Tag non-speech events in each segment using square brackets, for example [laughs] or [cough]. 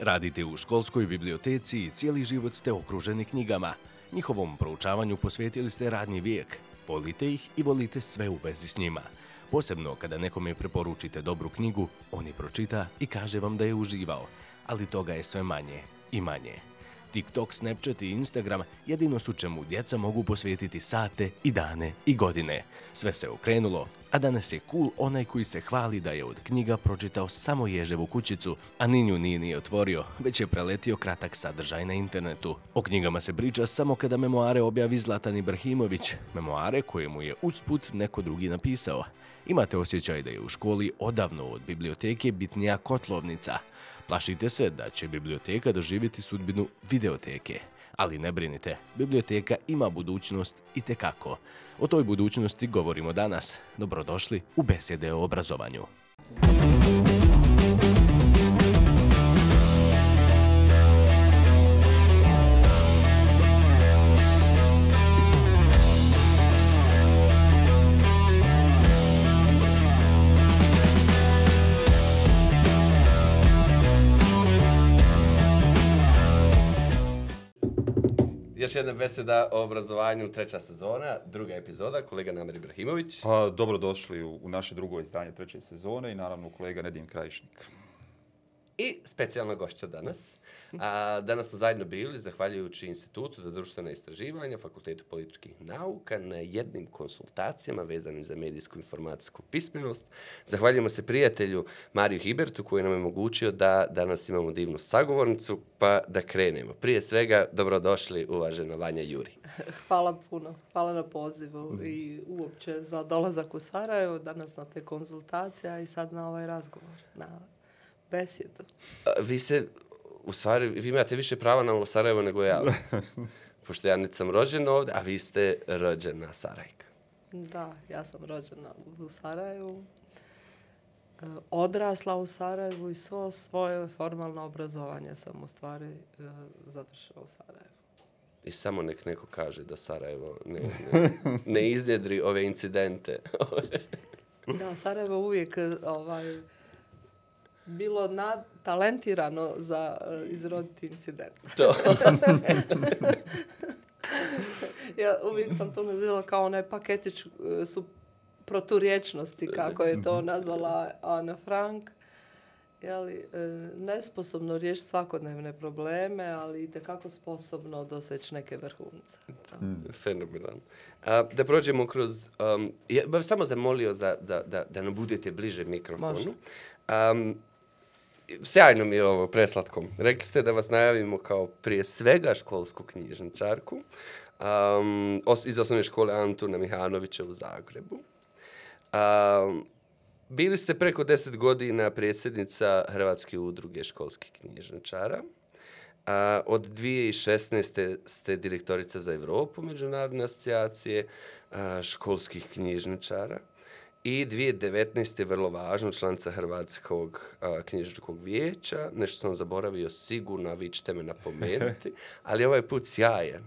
Radite u školskoj biblioteci i cijeli život ste okruženi knjigama. Njihovom proučavanju posvetili ste radni vijek. Volite ih i volite sve u vezi s njima. Posebno kada nekome preporučite dobru knjigu, on je pročita i kaže vam da je uživao. Ali toga je sve manje i manje. TikTok, Snapchat i Instagram jedino su čemu djeca mogu posvetiti sate i dane i godine. Sve se okrenulo, a danas je cool onaj koji se hvali da je od knjiga pročitao samo ježevu kućicu, a ninju nije ni otvorio, već je preletio kratak sadržaj na internetu. O knjigama se priča samo kada memoare objavi Zlatan Ibrahimović, memoare koje mu je usput neko drugi napisao. Imate osjećaj da je u školi odavno od biblioteke bitnija kotlovnica – Plašite se da će biblioteka doživjeti sudbinu videoteke. Ali ne brinite, biblioteka ima budućnost i tekako. O toj budućnosti govorimo danas. Dobrodošli u besede o obrazovanju. Muzika još jedna beseda o obrazovanju, treća sezona, druga epizoda, kolega Namer Ibrahimović. A, pa, dobro došli u, u naše drugo izdanje treće sezone i naravno kolega Nedim Krajišnik. I specijalna gošća danas. Mm. A, danas smo zajedno bili, zahvaljujući Institutu za društvene istraživanja, Fakultetu političkih nauka, na jednim konsultacijama vezanim za medijsku informacijsku pismenost. Zahvaljujemo se prijatelju Mariju Hibertu koji nam je mogućio da danas imamo divnu sagovornicu, pa da krenemo. Prije svega, dobrodošli uvažena Vanja Juri. Hvala puno, hvala na pozivu i uopće za dolazak u Sarajevo, danas na te konsultacije i sad na ovaj razgovor, na besjedu. A, vi se u stvari, vi imate više prava na Sarajevo nego ja. [laughs] Pošto ja niti sam rođen ovde, a vi ste rođena Sarajka. Da, ja sam rođena u Sarajevu. Eh, odrasla u Sarajevu i svo svoje formalno obrazovanje sam u stvari eh, završila u Sarajevu. I samo nek neko kaže da Sarajevo ne, ne, ne [laughs] iznjedri ove incidente. da, Sarajevo uvijek eh, ovaj, uh, bilo nad, talentirano za uh, izroditi incident. To. [laughs] ja uvijek sam to nazivala kao onaj paketić uh, su proturječnosti, kako je to mhm. nazvala Ana Frank. Jeli, uh, nesposobno riješi svakodnevne probleme, ali i tekako sposobno doseći neke vrhunce. Mm. Fenomenalno. Uh, da prođemo kroz... Um, ja bih samo zamolio za, da, da, da nam budete bliže mikrofonu. Može. Um, sjajno mi je ovo, preslatko. Rekli ste da vas najavimo kao prije svega školsku knjižničarku um, os, iz osnovne škole Antuna Mihanovića u Zagrebu. Um, bili ste preko deset godina predsjednica Hrvatske udruge školskih knjižničara. A, od 2016. ste direktorica za Evropu međunarodne asocijacije školskih knjižničara. I 2019. je vrlo važna članica Hrvatskog uh, knjižničkog vijeća. Nešto sam zaboravio sigurno, a vi ćete me napomenuti. [laughs] Ali ovaj put sjajan.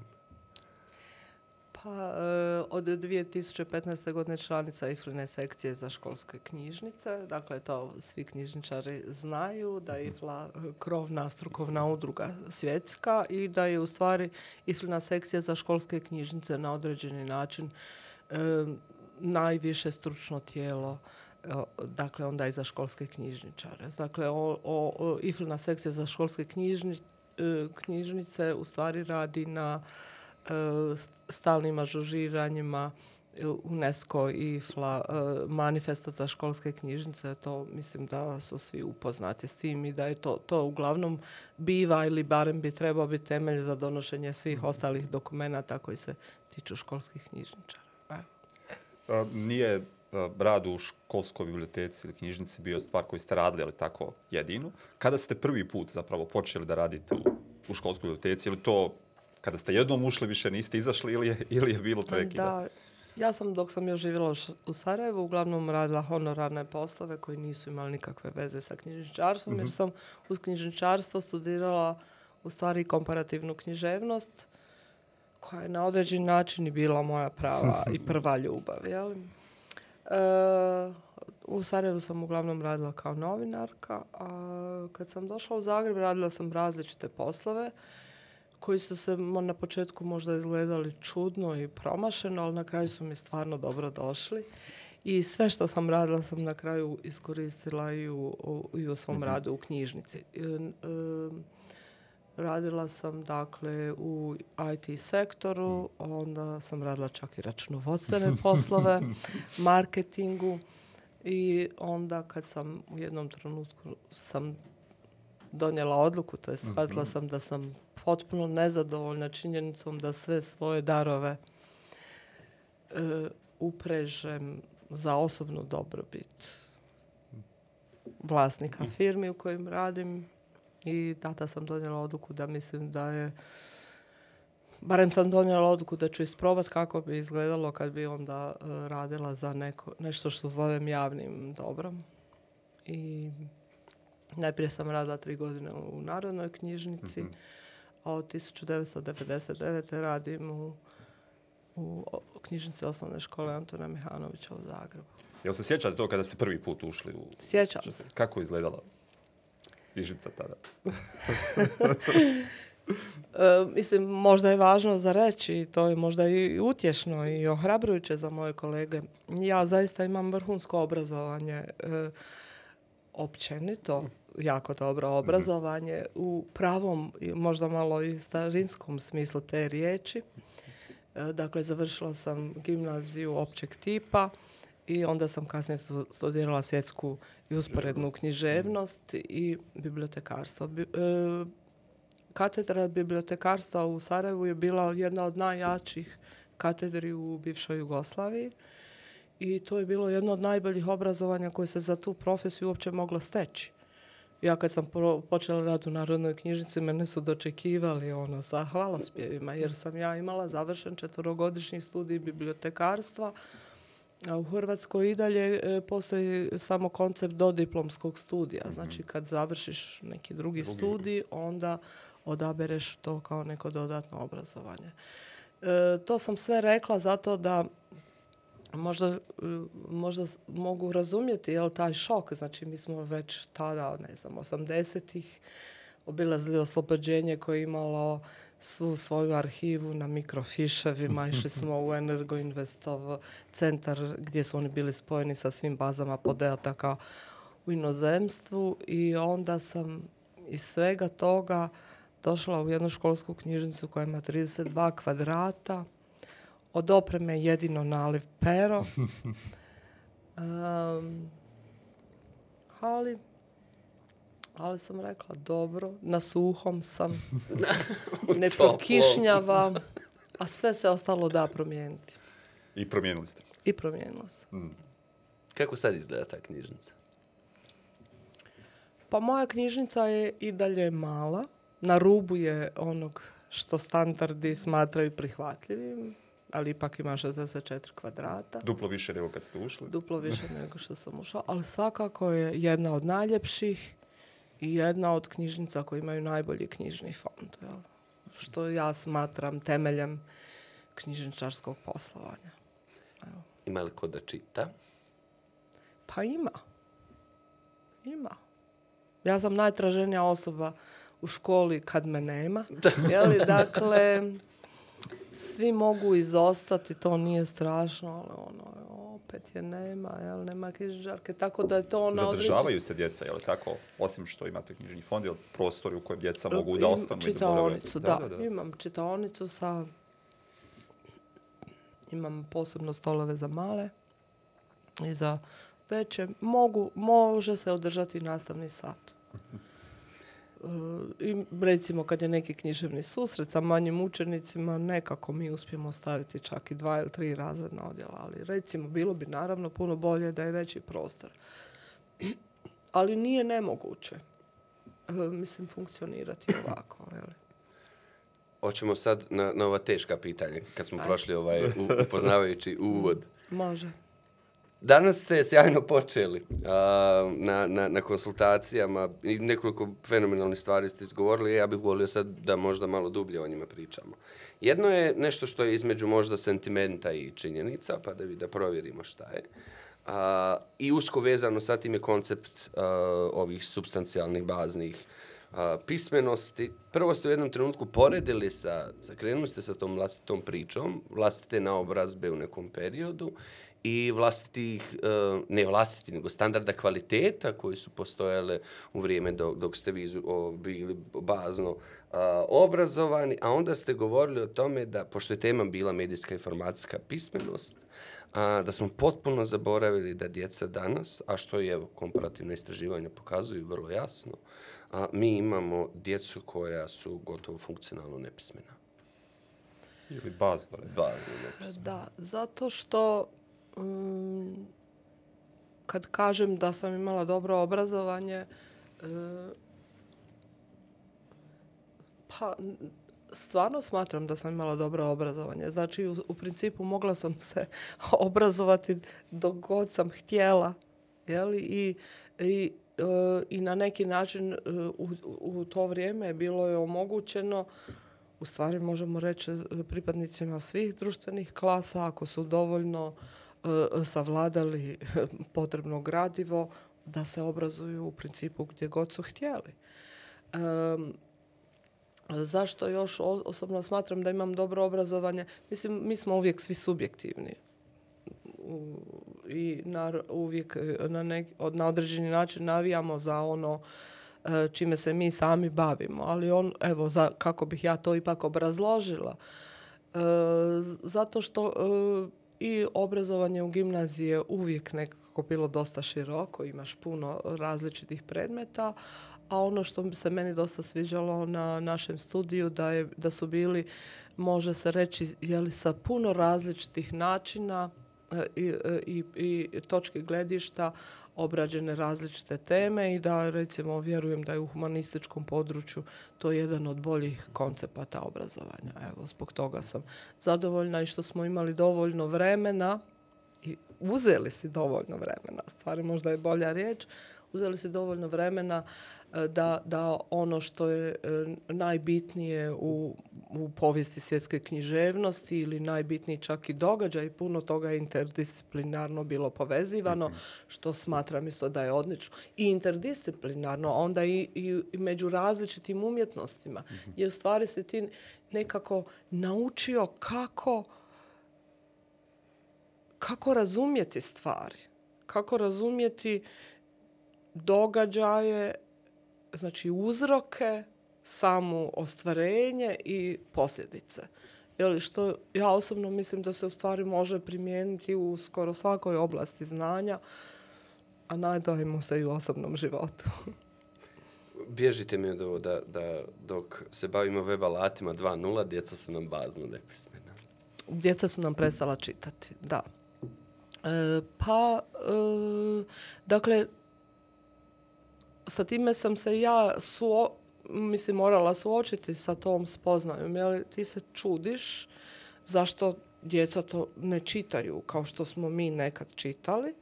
Pa, uh, od 2015. godine članica IFLINE sekcije za školske knjižnice. Dakle, to svi knjižničari znaju da je IFLA krovna strukovna udruga svjetska i da je u stvari IFLINA sekcija za školske knjižnice na određeni način uh, najviše stručno tijelo e, dakle onda i za školske knjižničare. Dakle, o, o, o IFLINA sekcija za školske knjižni, e, knjižnice u stvari radi na e, stalnim ažužiranjima e, UNESCO i FLA, e, manifesta za školske knjižnice. To mislim da su svi upoznati s tim i da je to, to uglavnom biva ili barem bi trebao biti temelj za donošenje svih mhm. ostalih dokumenta koji se tiču školskih knjižničara nije rad u školskoj biblioteci ili knjižnici bio stvar koju ste radili, ali tako jedinu. Kada ste prvi put zapravo počeli da radite u, u školskoj biblioteci, ili to kada ste jednom ušli više niste izašli ili je, ili je bilo prekida? Da, ja sam dok sam još živjela u Sarajevu, uglavnom radila honorarne poslove koji nisu imali nikakve veze sa knjižničarstvom, mm -hmm. jer mhm. sam uz knjižničarstvo studirala u stvari komparativnu književnost, koja je na određen način i bila moja prava i [laughs] prva ljubav. Jel? E, u Sarajevu sam uglavnom radila kao novinarka, a kad sam došla u Zagreb radila sam različite poslove koji su se na početku možda izgledali čudno i promašeno, ali na kraju su mi stvarno dobro došli. I sve što sam radila sam na kraju iskoristila i u, u, i u svom mm -hmm. radu u knjižnici. E, e, Radila sam dakle u IT sektoru, onda sam radila čak i računovodstvene [laughs] poslove, marketingu i onda kad sam u jednom trenutku sam donijela odluku, to je mhm. shvatila sam da sam potpuno nezadovoljna činjenicom da sve svoje darove e, uprežem za osobnu dobrobit vlasnika mhm. firme u kojim radim, i tada sam donijela odluku da mislim da je barem sam donijela odluku da ću isprobat kako bi izgledalo kad bi onda uh, radila za neko, nešto što zovem javnim dobrom. I najprije sam radila tri godine u Narodnoj knjižnici, mm-hmm. a od 1999. radim u, u knjižnici osnovne škole Antona Mihanovića u Zagrebu. Jel se sjećate to kada ste prvi put ušli? U... Sjećam se. Kako je izgledala knjižica tada. [laughs] e, mislim, možda je važno za reći, to je možda i utješno i ohrabrujuće za moje kolege. Ja zaista imam vrhunsko obrazovanje, e, općenito jako dobro mhm. obrazovanje, u pravom, možda malo i starinskom smislu te riječi. E, dakle, završila sam gimnaziju općeg tipa. E, i onda sam kasnije studirala svjetsku i usporednu književnost i bibliotekarstvo. E, katedra bibliotekarstva u Sarajevu je bila jedna od najjačih katedri u bivšoj Jugoslaviji i to je bilo jedno od najboljih obrazovanja koje se za tu profesiju uopće moglo steći. Ja kad sam počela rad u Narodnoj knjižnici, mene su dočekivali ono, sa hvalospjevima, jer sam ja imala završen četvrogodišnji studij bibliotekarstva, A u Hrvatskoj i dalje e, postoji samo koncept do diplomskog studija. Mhm. Znači kad završiš neki drugi, drugi studij, onda odabereš to kao neko dodatno obrazovanje. E, to sam sve rekla zato da možda, e, možda mogu razumjeti jel, taj šok. Znači mi smo već tada, ne znam, 80-ih, obilazili oslobođenje koje je imalo svu svoju arhivu na mikrofiševima. Išli [laughs] smo u Energoinvestov centar gdje su oni bili spojeni sa svim bazama podataka u inozemstvu i onda sam iz svega toga došla u jednu školsku knjižnicu koja ima 32 kvadrata. Od opreme jedino naliv pero. Um, [laughs] ali Ali sam rekla, dobro, na suhom sam, [laughs] ne pokišnjava, a sve se ostalo da promijeniti. I promijenili ste. I promijenila sam. Mm. Kako sad izgleda ta knjižnica? Pa moja knjižnica je i dalje mala. Na rubu je onog što standardi smatraju prihvatljivim ali ipak ima 64 kvadrata. Duplo više nego kad ste ušli. Duplo više nego što sam ušla, ali svakako je jedna od najljepših i jedna od knjižnica koji imaju najbolji knjižni fond, jel? što ja smatram temeljem knjižničarskog poslovanja. Evo. Ima li ko da čita? Pa ima. Ima. Ja sam najtraženija osoba u školi kad me nema. [laughs] Jeli, dakle, svi mogu izostati, to nije strašno, ali ono, opet je nema, jel, nema knjižničarke, tako da je to ono... Zadržavaju odriči. se djeca, jel, tako, osim što imate knjižni fond, jel, prostori u kojem djeca e, mogu da ostanu? Imam čitaonicu, da, da, da, imam čitaonicu sa... Imam posebno stolove za male i za veće. Mogu, može se održati nastavni sat. Uh [laughs] -huh. Eh, recimo kad je neki književni susret sa manjim učenicima, nekako mi uspijemo staviti čak i dva ili tri razredna odjela, ali recimo bilo bi naravno puno bolje da je veći prostor. [clears throat] Ali nije nemoguće, eh, mislim, funkcionirati [clears throat] ovako. Jeli. Hoćemo sad na, na ova teška pitanja kad smo Aj. prošli ovaj [laughs] upoznavajući uvod. Može. Danas ste sjajno počeli uh, na, na, na konsultacijama i nekoliko fenomenalnih stvari ste izgovorili i ja bih volio sad da možda malo dublje o njima pričamo. Jedno je nešto što je između možda sentimenta i činjenica, pa da vi da provjerimo šta je. Uh, I usko vezano sa tim je koncept uh, ovih substancijalnih, baznih uh, pismenosti. Prvo ste u jednom trenutku poredili sa, sa krenuli ste sa tom vlastitom pričom, vlastite naobrazbe u nekom periodu i vlastitih, e, ne vlastiti, nego standarda kvaliteta koji su postojale u vrijeme dok, dok ste vi bili bazno obrazovani, a onda ste govorili o tome da, pošto je tema bila medijska informacijska pismenost, a, da smo potpuno zaboravili da djeca danas, a što je evo, komparativne istraživanja pokazuju vrlo jasno, a mi imamo djecu koja su gotovo funkcionalno nepismena. Ili bazno, ne? bazno nepismena. Da, zato što um, kad kažem da sam imala dobro obrazovanje, um, pa stvarno smatram da sam imala dobro obrazovanje. Znači, u, u principu mogla sam se [laughs] obrazovati dok god sam htjela. Jeli? I, i i na neki način uh, u, u to vrijeme bilo je omogućeno u stvari možemo reći e, pripadnicima svih društvenih klasa ako su dovoljno e, savladali potrebno gradivo da se obrazuju u principu gdje god su htjeli. Um, zašto još osobno smatram da imam dobro obrazovanje? Mislim, mi smo uvijek svi subjektivni i na, uvijek e, na, nek, od, na određeni način navijamo za ono e, čime se mi sami bavimo. Ali on, evo, za, kako bih ja to ipak obrazložila, e, zato što e, i obrazovanje u gimnaziji je uvijek nekako bilo dosta široko, imaš puno različitih predmeta, a ono što se meni dosta sviđalo na našem studiju da, je, da su bili, može se reći, jeli sa puno različitih načina, i, i, i točke gledišta obrađene različite teme i da recimo vjerujem da je u humanističkom području to jedan od boljih koncepata obrazovanja. Evo, zbog toga sam zadovoljna i što smo imali dovoljno vremena i uzeli si dovoljno vremena, stvari možda je bolja riječ, uzeli si dovoljno vremena uh, E, da, da ono što je e, najbitnije u, u povijesti svjetske književnosti ili najbitniji čak i događaj, puno toga je interdisciplinarno bilo povezivano, mhm. što smatram isto da je odlično. I interdisciplinarno, onda i, i, i među različitim umjetnostima. Mhm. Je u stvari se ti nekako naučio kako kako razumjeti stvari, kako razumjeti događaje, znači uzroke, samo ostvarenje i posljedice. Jeli što ja osobno mislim da se u stvari može primijeniti u skoro svakoj oblasti znanja, a najdajmo se i u osobnom životu. [laughs] Bježite mi od ovo da, da dok se bavimo web alatima 2.0, djeca su nam bazno nepismena. Djeca su nam prestala čitati, da. E, pa, e, dakle, sa time sam se ja suo, mislim, morala suočiti sa tom spoznajom. Jel, ti se čudiš zašto djeca to ne čitaju kao što smo mi nekad čitali.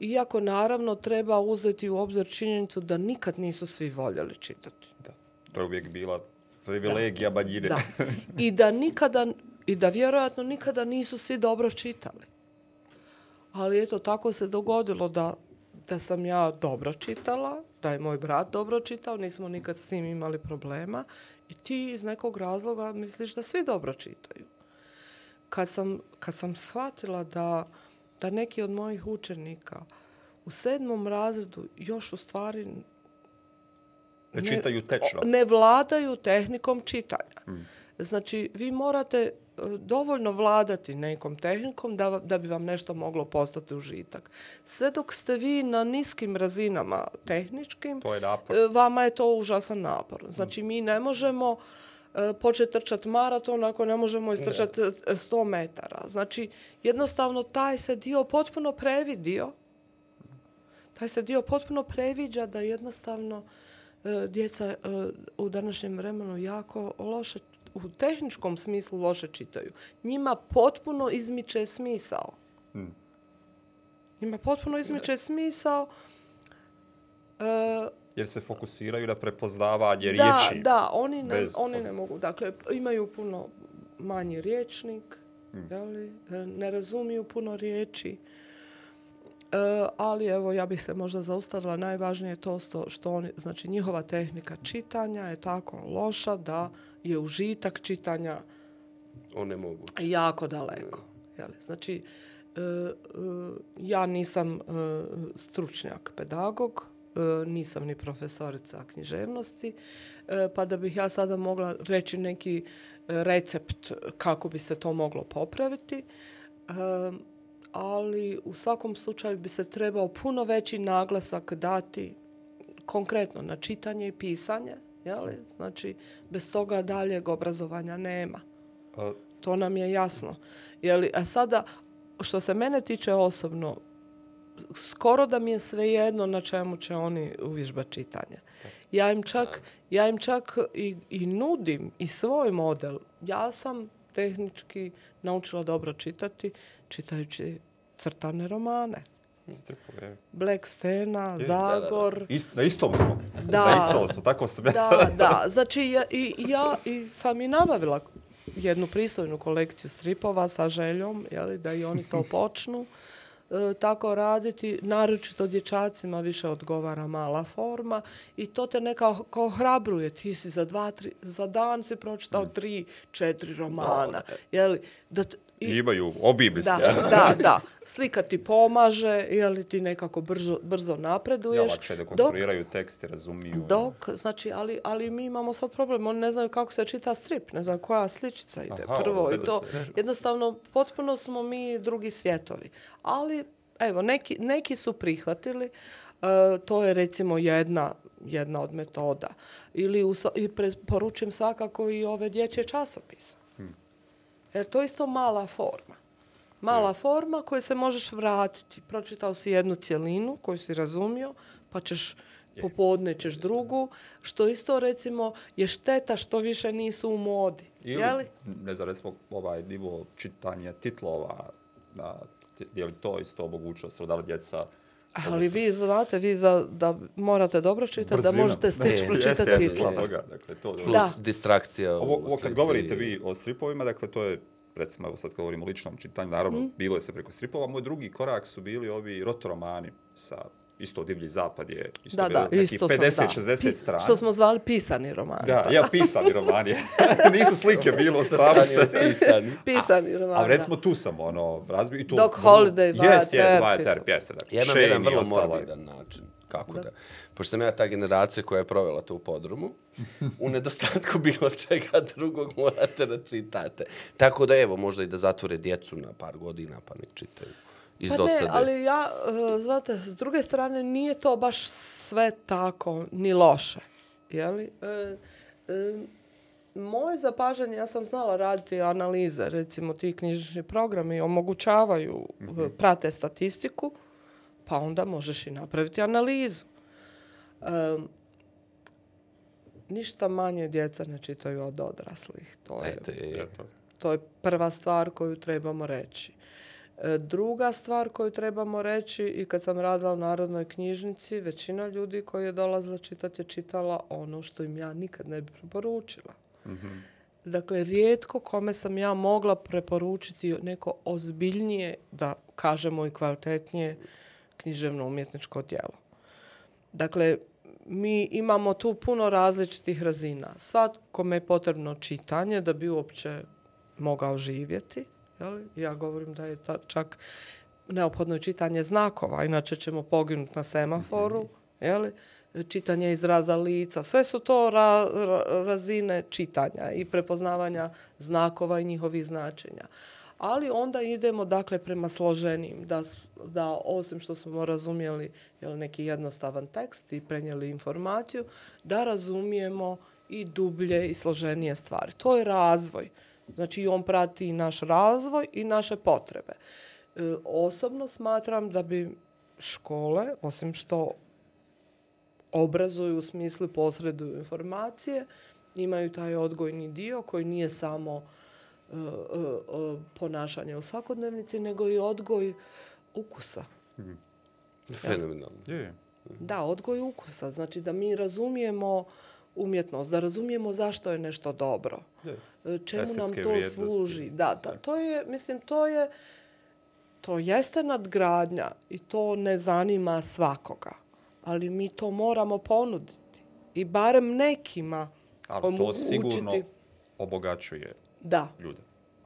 Iako naravno treba uzeti u obzir činjenicu da nikad nisu svi voljeli čitati. Da. To je uvijek bila privilegija banjine. Da. [laughs] I da nikada i da vjerojatno nikada nisu svi dobro čitali. Ali eto tako se dogodilo da da sam ja dobro čitala, da je moj brat dobro čitao, nismo nikad s njim imali problema i ti iz nekog razloga misliš da svi dobro čitaju. Kad sam, kad sam shvatila da, da neki od mojih učenika u sedmom razredu još u stvari ne, ne čitaju tečno. Ne vladaju tehnikom čitanja. Hmm. Znači, vi morate dovoljno vladati nekom tehnikom da, da bi vam nešto moglo postati užitak. Sve dok ste vi na niskim razinama tehničkim, to je napor. E, vama je to užasan napor. Znači, mi ne možemo e, početi trčati maraton ako ne možemo istrčati 100 e, metara. Znači, jednostavno, taj se dio potpuno previdio. Taj se dio potpuno previđa da jednostavno djeca u današnjem vremenu jako loše u tehničkom smislu loše čitaju. Njima potpuno izmiče smisao. Hmm. Njima potpuno izmiče ne. smisao. Uh, Jer se fokusiraju na prepoznavanje da, riječi. Da, da, oni, ne, bez, oni ne mogu. Dakle, imaju puno manji riječnik, hmm. jeli, eh, ne razumiju puno riječi. Uh, E, ali evo ja bih se možda zaustavila najvažnije je to što, što oni, znači njihova tehnika čitanja je tako loša da je užitak čitanja one mogu jako daleko je znači e, e, ja nisam e, stručnjak pedagog e, nisam ni profesorica književnosti e, pa da bih ja sada mogla reći neki recept kako bi se to moglo popraviti e, ali u svakom slučaju bi se trebao puno veći naglasak dati konkretno na čitanje i pisanje, jeli? znači bez toga daljeg obrazovanja nema. A... To nam je jasno. Jeli? A sada, što se mene tiče osobno, skoro da mi je sve jedno na čemu će oni uvježba čitanje. Ja im čak, ja im čak i, i nudim i svoj model. Ja sam tehnički naučila dobro čitati čitajući crtane romane. Stripove. Black Stena, Zagor. Da, da, da. Ist, na istom smo. Da. Na istom smo, tako sam ja. Da, da. Znači, ja, i, ja i sam i nabavila jednu pristojnu kolekciju stripova sa željom, jeli, da i oni to [laughs] počnu e, tako raditi. Naročito dječacima više odgovara mala forma i to te neka ko hrabruje. Ti si za, dva, tri, za dan si pročitao tri, četiri romana. Da, jeli, da, te, I, imaju obibis. Da, [laughs] da, da. Slika ti pomaže, jel ti nekako brzo, brzo napreduješ. Ja, lakše da konstruiraju dok, tekst i razumiju. Dok, znači, ali, ali mi imamo sad problem. Oni ne znaju kako se čita strip, ne znaju koja sličica ide Aha, prvo. I to, se. jednostavno, potpuno smo mi drugi svjetovi. Ali, evo, neki, neki su prihvatili. Uh, to je recimo jedna jedna od metoda. Ili usa, i preporučim svakako i ove dječje časopise. Jer to je isto mala forma. Mala ne. forma koje se možeš vratiti. Pročitao si jednu cijelinu koju si razumio, pa ćeš popodne ćeš drugu, što isto recimo je šteta što više nisu u modi. Ili, jeli? ne znam, recimo ovaj nivo čitanja titlova, da, je li to isto mogućnost, da li djeca Ali vi znate, vi za, da morate dobro čitati, Brzina. da možete stići pročitati jeste, jeste, jeste, dakle, to, Plus da. distrakcija. Ovo, ovo kad govorite vi o stripovima, dakle to je, recimo, evo sad kad govorim o ličnom čitanju, naravno, mm. bilo je se preko stripova. Moj drugi korak su bili ovi rotoromani sa isto divlji zapad je isto da, da, isto 50 sam, da. 60 strana. Što smo zvali pisani romani. Da, da. ja pisani romani. [laughs] Nisu slike bilo strane ste. Pisani. pisani romani. A, a recimo tu sam ono razbio i to. Dok holiday va. Jes, jes, va ter pjesa da. Ja imam jedan vrlo morbidan način kako da. da. Pošto sam ja ta generacija koja je provela to u podrumu, [laughs] u nedostatku bilo čega drugog morate da čitate. Tako da evo, možda i da zatvore djecu na par godina pa ne čitaju iz pa dosade. Ne, ali ja, e, znate, s druge strane, nije to baš sve tako ni loše. Jeli? E, e, moje zapažanje, ja sam znala raditi analize, recimo ti knjižni programi omogućavaju, mm -hmm. prate statistiku, pa onda možeš i napraviti analizu. E, ništa manje djeca ne čitaju od odraslih. To je, Ete, je to. to je prva stvar koju trebamo reći. E, druga stvar koju trebamo reći i kad sam radila u Narodnoj knjižnici, većina ljudi koji je dolazila čitati je čitala ono što im ja nikad ne bi preporučila. Mm -hmm. Dakle, rijetko kome sam ja mogla preporučiti neko ozbiljnije, da kažemo i kvalitetnije, književno-umjetničko djelo. Dakle, mi imamo tu puno različitih razina. Svakome je potrebno čitanje da bi uopće mogao živjeti. Jeli? Ja govorim da je ta, čak neophodno čitanje znakova, inače ćemo poginuti na semaforu. Jeli? Čitanje izraza lica, sve su to ra, ra, razine čitanja i prepoznavanja znakova i njihovih značenja. Ali onda idemo dakle prema složenim, da, da osim što smo razumijeli jel, neki jednostavan tekst i prenijeli informaciju, da razumijemo i dublje i složenije stvari. To je razvoj. Uh, Znači i on prati naš razvoj i naše potrebe. E, osobno smatram da bi škole, osim što obrazuju u smislu posreduju informacije, imaju taj odgojni dio koji nije samo e, e, e ponašanje u svakodnevnici, nego i odgoj ukusa. Mm. Fenomenalno. Ja. Yeah. Da, odgoj ukusa. Znači da mi razumijemo uh, umjetnost, da razumijemo zašto je nešto dobro. Je. E, čemu Estetske nam to služi. Da, da, to je, mislim, to je, to jeste nadgradnja i to ne zanima svakoga. Ali mi to moramo ponuditi. I barem nekima Ali to omogućiti. sigurno obogaćuje da. ljude.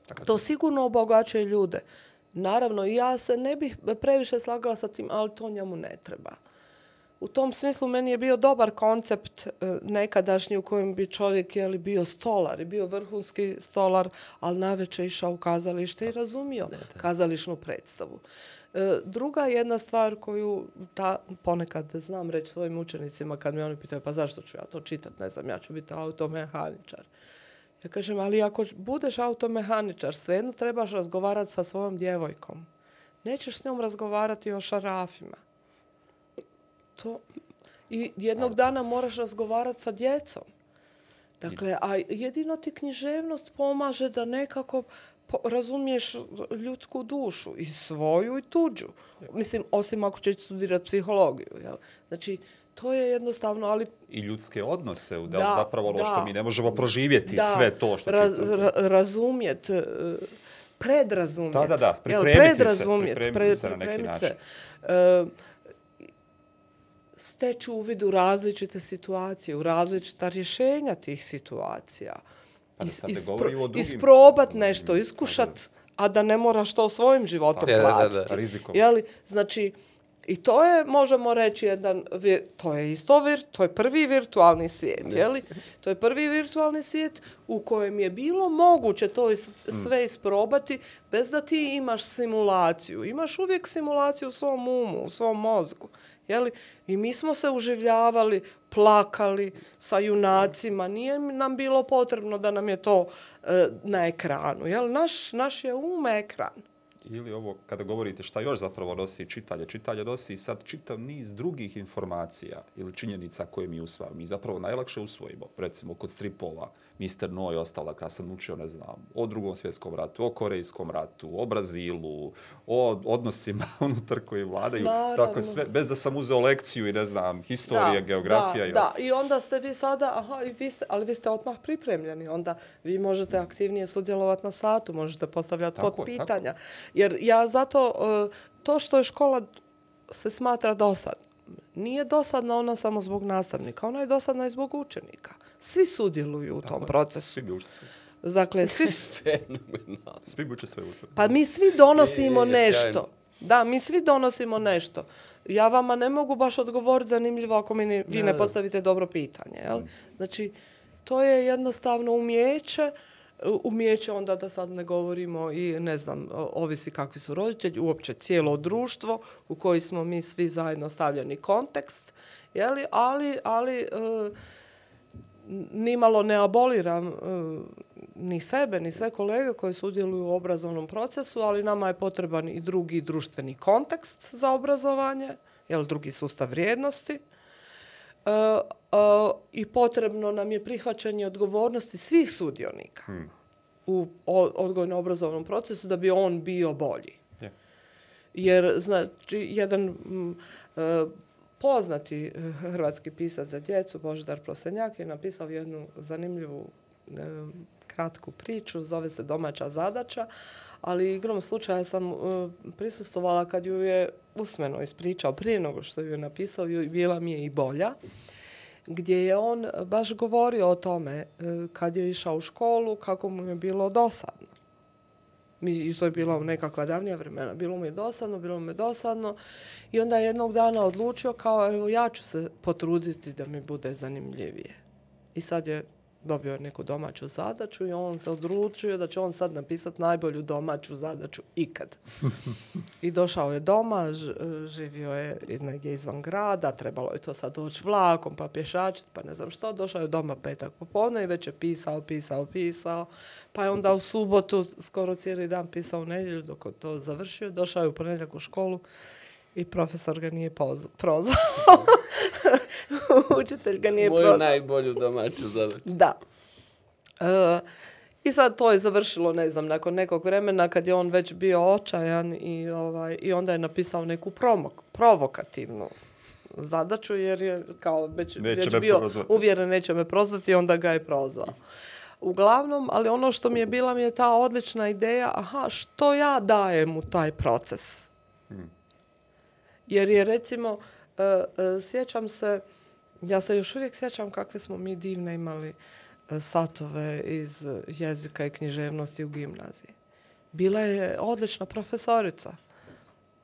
Tako to je. sigurno obogaćuje ljude. Naravno, ja se ne bih previše slagala sa tim, ali to njemu ne treba u tom smislu meni je bio dobar koncept e, nekadašnji u kojem bi čovjek jeli, bio stolar i bio vrhunski stolar, ali naveče išao u kazalište i razumio da, da. kazališnu predstavu. E, druga jedna stvar koju ta, ponekad znam reći svojim učenicima kad me oni pitaju pa zašto ću ja to čitati, ne znam, ja ću biti automehaničar. Ja kažem, ali ako budeš automehaničar, svejedno trebaš razgovarati sa svojom djevojkom. Nećeš s njom razgovarati o šarafima to. I jednog dana moraš razgovarati sa djecom. Dakle, a jedino ti književnost pomaže da nekako po razumiješ ljudsku dušu i svoju i tuđu. Mislim, osim ako ćeš studirati psihologiju. Jel? Znači, to je jednostavno, ali... I ljudske odnose, da, da zapravo ono što mi ne možemo proživjeti da, sve to što raz, ti... razumjet, e, predrazumjet. Da, da, da, pripremiti, jel, predrazumjet, se, pripremiti, pripremiti se na neki način. Se. Uh, steču u vidu različite situacije, u različita rješenja tih situacija. Is, ispro, isprobat nešto, iskušat, a da ne moraš to svojim životom da, platiti. Da, da, da. Rizikom. Jeli, znači, I to je, možemo reći, jedan, to je isto vir, to je prvi virtualni svijet, yes. jeli? To je prvi virtualni svijet u kojem je bilo moguće to is, mm. sve isprobati bez da ti imaš simulaciju. Imaš uvijek simulaciju u svom umu, u svom mozgu. Jeli? I mi smo se uživljavali, plakali sa junacima. Nije nam bilo potrebno da nam je to e, na ekranu. Jeli? Naš, naš je um ekran. E, ili ovo kada govorite šta još zapravo nosi čitalje, čitalje nosi sad čitav niz drugih informacija ili činjenica koje mi usvajamo. Mi zapravo najlakše usvojimo, recimo kod stripova, Mr. No i ostalo, kada sam učio, ne znam, o drugom svjetskom ratu, o korejskom ratu, o Brazilu, o odnosima [laughs] unutar koje vladaju, Naravno. tako sve, bez da sam uzeo lekciju i ne znam, historija, da, geografija da, i ostalo. Da, i onda ste vi sada, aha, i vi ste, ali vi ste odmah pripremljeni, onda vi možete aktivnije sudjelovati na satu, možete postavljati pod pitanja. Tako. Jer ja zato, e, to što je škola se smatra dosadno, Nije dosadna ona samo zbog nastavnika, ona je dosadna i zbog učenika. Svi sudjeluju u tom Tako, procesu. Svi bi učili. Dakle, [laughs] svi su... Fenomenalno. Svi bi učili sve učili. Pa mi svi donosimo e, nešto. Sjajno. Da, mi svi donosimo nešto. Ja vama ne mogu baš odgovoriti zanimljivo ako mi ne, vi ne, ne postavite dobro pitanje. Jel? Mm. Znači, to je jednostavno umjeće uh, umijeće onda da sad ne govorimo i ne znam, ovisi kakvi su roditelji, uopće cijelo društvo u koji smo mi svi zajedno stavljeni kontekst, jeli, ali, ali e, nimalo ne aboliram e, ni sebe, ni sve kolege koje sudjeluju u obrazovnom procesu, ali nama je potreban i drugi društveni kontekst za obrazovanje, jel, drugi sustav vrijednosti. E, uh, uh, i potrebno nam je prihvaćanje odgovornosti svih sudionika hmm. u odgojno-obrazovnom procesu da bi on bio bolji. Yeah. Jer, znači, jedan m, uh, poznati hrvatski pisac za djecu, Božidar Prosenjak, je napisao jednu zanimljivu uh, kratku priču, zove se Domaća zadača, uh, ali igrom slučaja sam uh, e, prisustovala kad ju je usmeno ispričao prije nego što ju je napisao i bila mi je i bolja, gdje je on baš govorio o tome uh, kad je išao u školu kako mu je bilo dosadno. Mi, I to je bilo nekakva davnija vremena. Bilo mu je dosadno, bilo mu je dosadno. I onda je jednog dana odlučio kao evo ja ću se potruditi da mi bude zanimljivije. I sad je dobio je neku domaću zadaću i on se odručio da će on sad napisati najbolju domaću zadaću ikad. [laughs] I došao je doma, živio je negdje izvan grada, trebalo je to sad doći vlakom pa pješačit, pa ne znam što. Došao je doma petak popolno i već je pisao, pisao, pisao. Pa je onda u subotu skoro cijeli dan pisao u nedjelju dok je to završio. Došao je u ponedjeljak u školu i profesor ga nije pozvao. [laughs] [laughs] učiteljka nije Moju prosto. Moju najbolju domaću zadaću. Da. Uh, I sad to je završilo, ne znam, nakon nekog vremena kad je on već bio očajan i, ovaj, i onda je napisao neku promok, provokativnu zadaću jer je kao već, neće već bio prozvati. uvjeren neće me prozvati i onda ga je prozvao. Uglavnom, ali ono što mi je bila mi je ta odlična ideja, aha, što ja dajem u taj proces? Hmm. Jer je, recimo, uh, uh, sjećam se, uh, ja se još uvijek sjećam kakve smo mi divne imali e, satove iz jezika i književnosti u gimnaziji. Bila je odlična profesorica.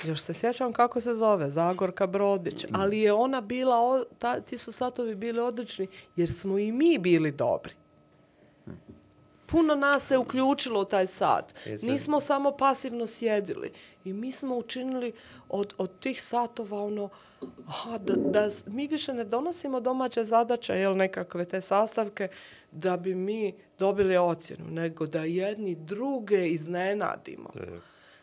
Još se sjećam kako se zove, Zagorka Brodić, mm. ali je ona bila, ta, ti su satovi bili odlični jer smo i mi bili dobri. Mm puno nas se uključilo u taj sat. E, Nismo samo pasivno sjedili. I mi smo učinili od, od tih satova ono, aha, da, da mi više ne donosimo domaće zadaće, jel, nekakve te sastavke, da bi mi dobili ocjenu, nego da jedni druge iznenadimo.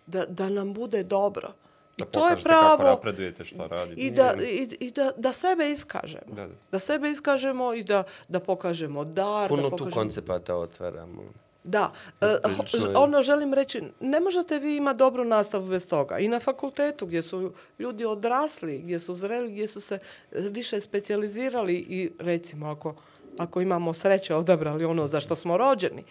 Da, da nam bude dobro. Uh, Da to je pravo. Da napredujete što radi. I, da, i, i da, da sebe iskažemo. Da, da. da sebe iskažemo i da, da pokažemo dar. Puno da pokažemo... tu koncepata otvaramo. Da. Uh, ono, želim reći, ne možete vi imati dobru nastavu bez toga. I na fakultetu gdje su ljudi odrasli, gdje su zreli, gdje su se eh, više specializirali i recimo ako, ako imamo sreće odabrali ono za što smo rođeni. Uh,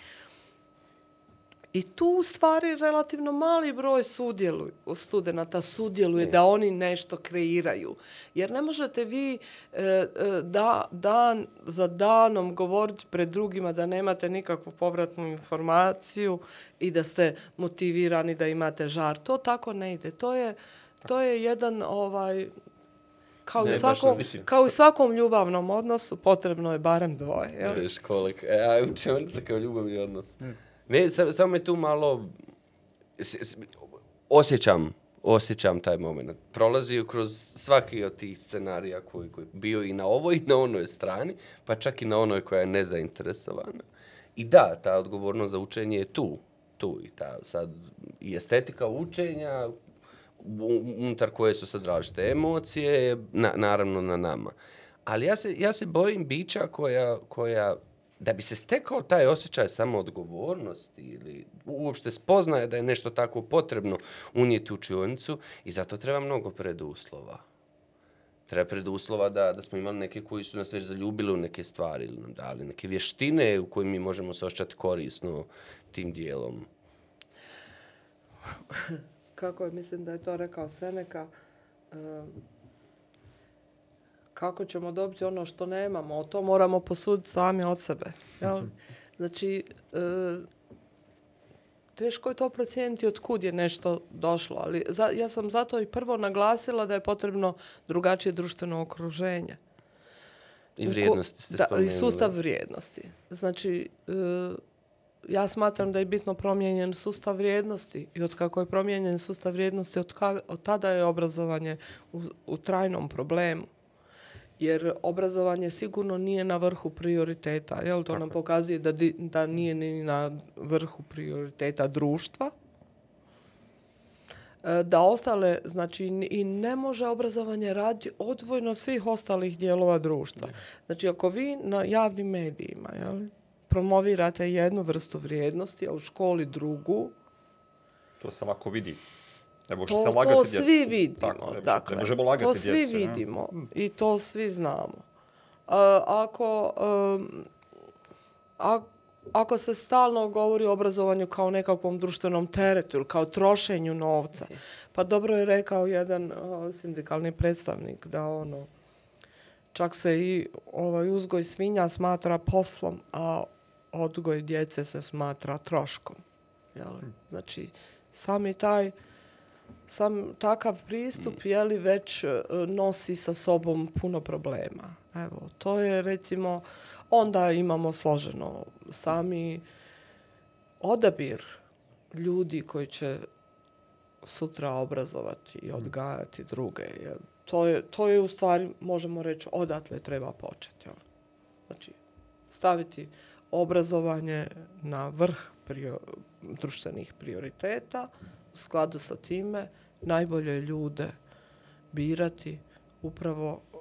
I tu u stvari relativno mali broj sudjelu, studenta sudjeluje da oni nešto kreiraju. Jer ne možete vi e, e da, dan za danom govoriti pred drugima da nemate nikakvu povratnu informaciju i da ste motivirani da imate žar. To tako ne ide. To je, to je jedan ovaj, Kao, ne, u svakom, ne, kao u svakom ljubavnom odnosu potrebno je barem dvoje. Jel? Veš kolik. E, a učenica kao ljubavni odnos. Mm. Ne, samo sam me tu malo... S, s, osjećam, osjećam taj moment. Prolazio kroz svaki od tih scenarija koji, koji bio i na ovoj i na onoj strani, pa čak i na onoj koja je nezainteresovana. I da, ta odgovornost za učenje je tu. Tu i ta sad i estetika učenja, unutar koje su sad različite emocije, na, naravno na nama. Ali ja se, ja se bojim bića koja, koja da bi se stekao taj osjećaj samoodgovornosti ili uopšte spoznaje da je nešto tako potrebno unijeti u čionicu i zato treba mnogo preduslova. Treba preduslova da, da smo imali neke koji su nas već zaljubili u neke stvari ili nam dali neke vještine u kojim mi možemo se ošćati korisno tim dijelom. Kako je, mislim da je to rekao Seneka, uh eh, kako ćemo dobiti ono što nemamo, to moramo posuditi sami od sebe. Jel? Mhm. Znači, e, teško je to procijeniti od kud je nešto došlo, ali za, ja sam zato i prvo naglasila da je potrebno drugačije društveno okruženje. I vrijednosti ste spomenuli. Da, I sustav vrijednosti. Znači, e, ja smatram da je bitno promijenjen sustav vrijednosti i od kako je promijenjen sustav vrijednosti, od, ka, od tada je obrazovanje u, u trajnom problemu jer obrazovanje sigurno nije na vrhu prioriteta. Jel? To Tako. nam pokazuje da, di, da nije ni na vrhu prioriteta društva. E, da ostale, znači, i ne može obrazovanje raditi odvojno svih ostalih dijelova društva. Ne. Znači, ako vi na javnim medijima jel, promovirate jednu vrstu vrijednosti, a u školi drugu... To samo ako vidi Ne može to, se lagati djeci. Dakle, to svi djeci. vidimo. Tako, ne, dakle, ne možemo lagati djeci. To svi djeci, vidimo ne? i to svi znamo. Uh, ako, uh, ako Ako se stalno govori o obrazovanju kao nekakvom društvenom teretu ili kao trošenju novca, pa dobro je rekao jedan o, sindikalni predstavnik da ono čak se i ovaj uzgoj svinja smatra poslom, a odgoj djece se smatra troškom. Jel? Hm. Znači, sami taj uh, sam takav pristup mm. jeli već e, nosi sa sobom puno problema. Evo, to je recimo onda imamo složeno sami odabir ljudi koji će sutra obrazovati i odgajati druge. To je, to je u stvari, možemo reći, odatle treba početi. Jel? Znači, staviti obrazovanje na vrh prio, društvenih prioriteta, mm u skladu sa time najbolje ljude birati upravo e,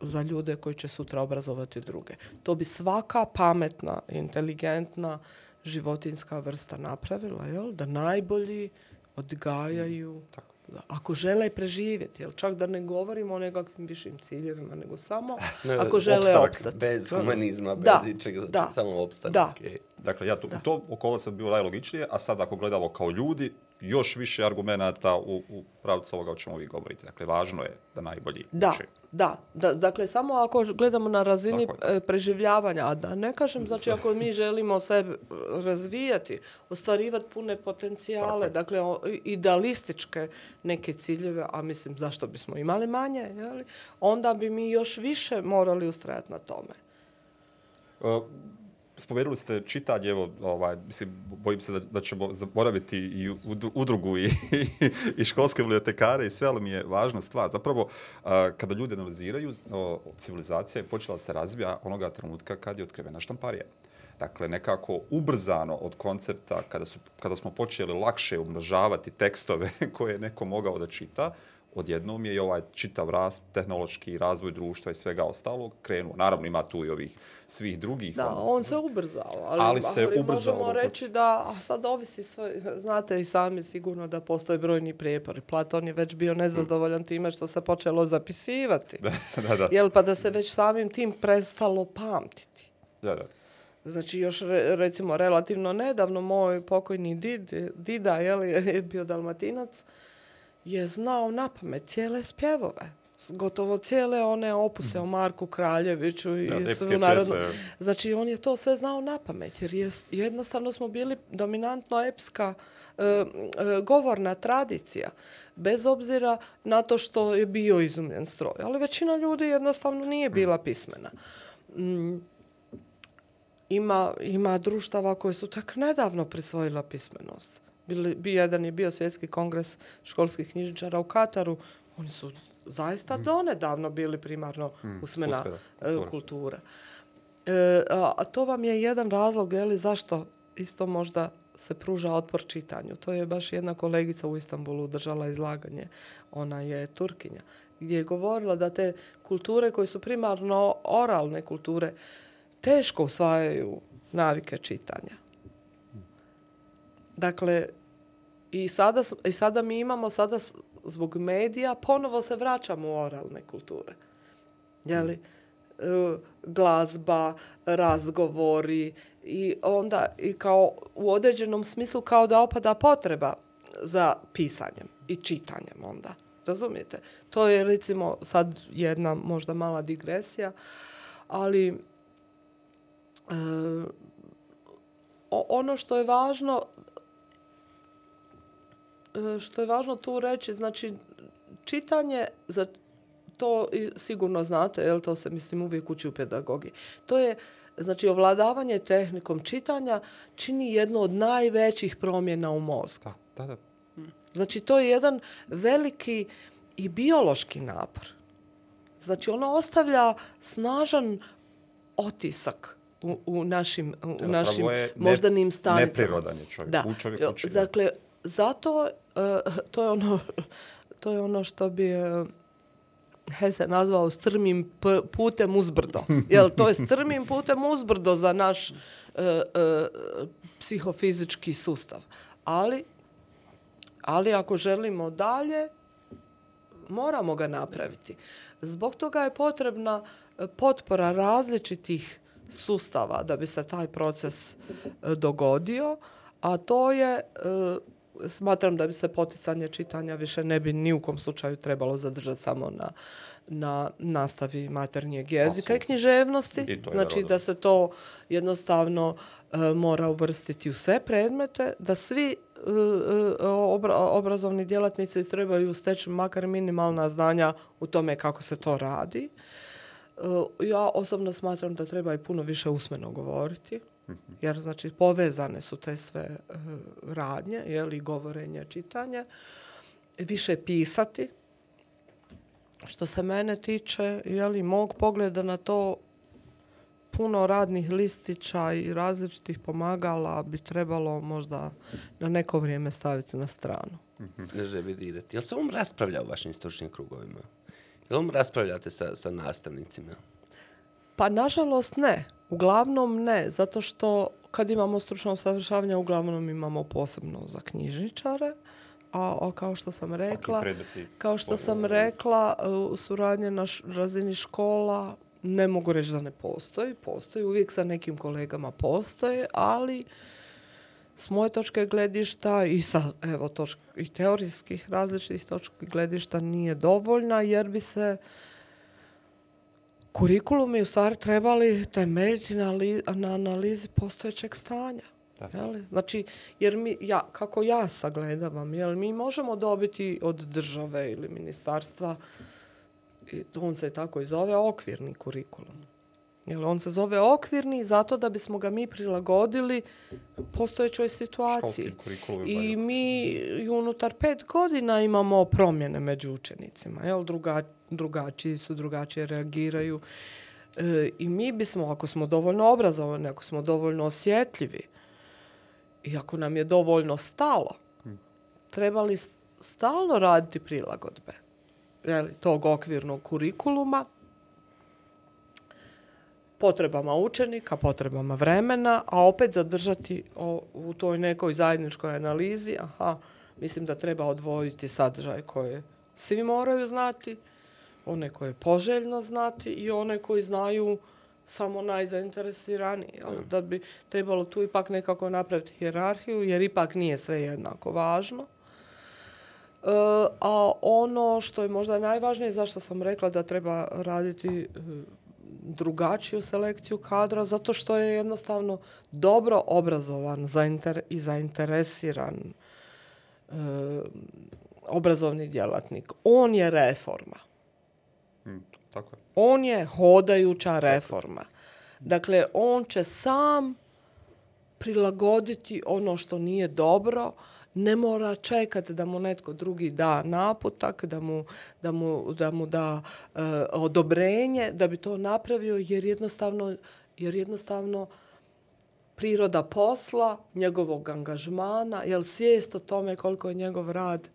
za ljude koji će sutra obrazovati druge. To bi svaka pametna, inteligentna životinska vrsta napravila, jel? da najbolji odgajaju mm, ako žele preživjeti, jel, čak da ne govorimo o nekakvim višim ciljevima, nego samo [laughs] ne, ako žele opstati. Bez humanizma, da, bez ničega, znači da, samo opstati. Da. Okay. E. Dakle, ja to, da. u to okolo sam bio najlogičnije, a sad ako gledamo kao ljudi, još više argumenta u, u pravcu ovoga o čemu vi govorite. Dakle, važno je da najbolji da, uči. Da, da. Dakle, samo ako gledamo na razini dakle. preživljavanja, a da ne kažem, znači, ako mi želimo se razvijati, ostvarivati pune potencijale, dakle, dakle o, idealističke neke ciljeve, a mislim, zašto bismo imali manje, jeli? onda bi mi još više morali ustrajati na tome. Uh, spomenuli ste čitanje, evo, ovaj, mislim, bojim se da, da ćemo zaboraviti i udrugu i, [laughs] i školske bibliotekare i sve, ali mi je važna stvar. Zapravo, a, kada ljudi analiziraju, o, civilizacija je počela se razvija onoga trenutka kad je otkrivena štamparija. Dakle, nekako ubrzano od koncepta kada, su, kada smo počeli lakše umnožavati tekstove [laughs] koje je neko mogao da čita, odjednom je i ovaj čitav raz, tehnološki razvoj društva i svega ostalog krenuo. Naravno ima tu i ovih svih drugih. Da, odnosno. on se ubrzao. Ali, ali se ali ubrzao. Možemo reći da, a sad ovisi sve, znate i sami sigurno da postoje brojni prijepor. Platon je već bio nezadovoljan time što se počelo zapisivati. [laughs] da, da, da. Jel pa da se već samim tim prestalo pamtiti. Da, da. Znači još re, recimo relativno nedavno moj pokojni did, dida jel, je bio dalmatinac, uh, je znao na pamet cijele spjevove. Gotovo cijele one opuse mm. o Marku Kraljeviću i svu narodnu. Znači, on je to sve znao na pamet, jer je, jednostavno smo bili dominantno epska e, e, govorna tradicija, bez obzira na to što je bio izumljen stroj. Ali većina ljudi jednostavno nije mm. bila mm. pismena. Mm. Ima, ima društava koje su tak nedavno prisvojila pismenost. Bili, bi jedan je bio svjetski kongres školskih knjižničara u Kataru. Oni su zaista mm. donedavno bili primarno mm. usmena Uspjera. E, kultura. E, a, a to vam je jedan razlog jeli, zašto isto možda se pruža otpor čitanju. To je baš jedna kolegica u Istanbulu držala izlaganje. Ona je Turkinja. Gdje je govorila da te kulture koje su primarno oralne kulture teško usvajaju navike čitanja. Dakle, i sada, i sada mi imamo, sada zbog medija, ponovo se vraćamo u oralne kulture. Jeli? E, glazba, razgovori i onda i kao u određenom smislu kao da opada potreba za pisanjem i čitanjem onda. Razumijete? To je recimo sad jedna možda mala digresija, ali e, ono što je važno E, što je važno tu reći, znači čitanje za to sigurno znate, jel to se mislim uvijek uči u pedagogiji. To je znači ovladavanje tehnikom čitanja čini jednu od najvećih promjena u mozgu. Da, da. Znači to je jedan veliki i biološki napor. Znači ono ostavlja snažan otisak u, u našim, u Zapravo našim moždanim stanicama. Zapravo je neprirodan je čovjek. Da. U čovjeku čovjek. Dakle, zato [laughs] to je ono to je ono što bi e, he se nazvao strmim putem uzbrdo. [laughs] Jel, to je strmim putem uzbrdo za naš uh, uh, psihofizički sustav. Ali, ali ako želimo dalje, moramo ga napraviti. Zbog toga je potrebna potpora različitih sustava da bi se taj proces uh, dogodio, a to je uh, smatram da bi se poticanje čitanja više ne bi ni u kom slučaju trebalo zadržati samo na, na nastavi maternijeg jezika Asim. i književnosti. I znači da se to jednostavno uh, mora uvrstiti u sve predmete, da svi e, e, obrazovni djelatnici trebaju steći makar minimalna znanja u tome kako se to radi. Ja osobno smatram da treba i puno više usmeno govoriti jer znači povezane su te sve uh, radnje, jeli, govorenje, čitanje, više pisati. Što se mene tiče, jeli, mog pogleda na to puno radnih listića i različitih pomagala bi trebalo možda na neko vrijeme staviti na stranu. Ne mhm, revidirati. Jel se on raspravlja u vašim stručnim krugovima? Jel on raspravljate sa, sa nastavnicima? Pa nažalost ne. Uglavnom ne, zato što kad imamo stručno usavršavanje, uglavnom imamo posebno za knjižničare. A, a kao što sam rekla, kao što sam rekla, u suradnje na š, razini škola ne mogu reći da ne postoji, postoji uvijek sa nekim kolegama postoje, ali s moje točke gledišta i sa evo točke i teorijskih različitih točki gledišta nije dovoljna jer bi se uh, Kurikulumi u stvari trebali temeljiti na, li, na analizi postojećeg stanja. Jel? Znači, jer mi, ja, kako ja sagledavam, jel, mi možemo dobiti od države ili ministarstva, on se tako i zove, okvirni kurikulum. Jel, on se zove okvirni zato da bismo ga mi prilagodili postojećoj situaciji. I mi unutar pet godina imamo promjene među učenicima. Jel, druga, drugačiji su, drugačije reagiraju. E, I mi bismo, ako smo dovoljno obrazovani, ako smo dovoljno osjetljivi, i ako nam je dovoljno stalo, hmm. trebali stalno raditi prilagodbe jel, tog okvirnog kurikuluma, potrebama učenika, potrebama vremena, a opet zadržati o, u toj nekoj zajedničkoj analizi, aha, mislim da treba odvojiti sadržaj koje svi moraju znati, one koje je poželjno znati i one koji znaju samo najzainteresiraniji. Ja. Da bi trebalo tu ipak nekako napraviti hjerarhiju, jer ipak nije sve jednako važno. E, a ono što je možda najvažnije, zašto sam rekla da treba raditi e, drugačiju selekciju kadra zato što je jednostavno dobro obrazovan zainter i zainteresiran e, obrazovni djelatnik. On je reforma. Mm, tako je. On je hodajuća reforma. Dakle, on će sam prilagoditi ono što nije dobro, uh, ne mora čekati da mu netko drugi da naputak, da mu da, mu, da, mu da e, odobrenje da bi to napravio, jer jednostavno, jer jednostavno priroda posla, njegovog angažmana, jel svijest o tome koliko je njegov rad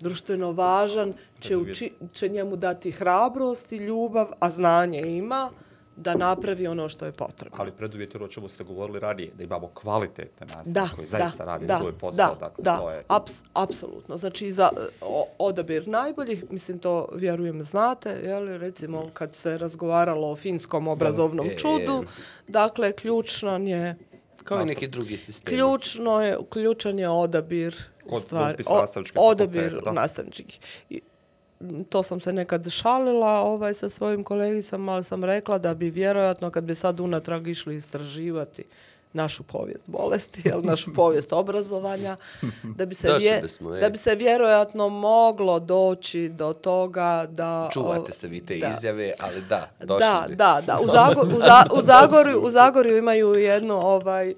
društveno važan, će, uči, će njemu dati hrabrost i ljubav, a znanje ima, da napravi ono što je potrebno. Ali preduvjet je ono o čemu ste govorili ranije, da imamo kvalitete nastavnika da, koji zaista da, radi da, svoj posao. Da, dakle, da, to je... Aps, apsolutno. Znači, za o, odabir najboljih, mislim, to vjerujem znate, jeli, recimo, kad se razgovaralo o finskom obrazovnom da, je, čudu, je. dakle, ključno je kao nastav. neki drugi sistem. Ključno je, ključan je odabir, Kod, u stvari, o, odabir nastavničkih to sam se nekad šalila ovaj sa svojim kolegicama, ali sam rekla da bi vjerojatno kad bi sad unatrag išli istraživati našu povijest bolesti, jel, našu [laughs] povijest obrazovanja, da bi, se vje, smo, da e. bi se vjerojatno moglo doći do toga da... Čuvate se vi te da. izjave, ali da, došli da, bi. Da, da, u, [laughs] Zagor, u, za, u, Zagorju, u Zagorju imaju jednu ovaj, e,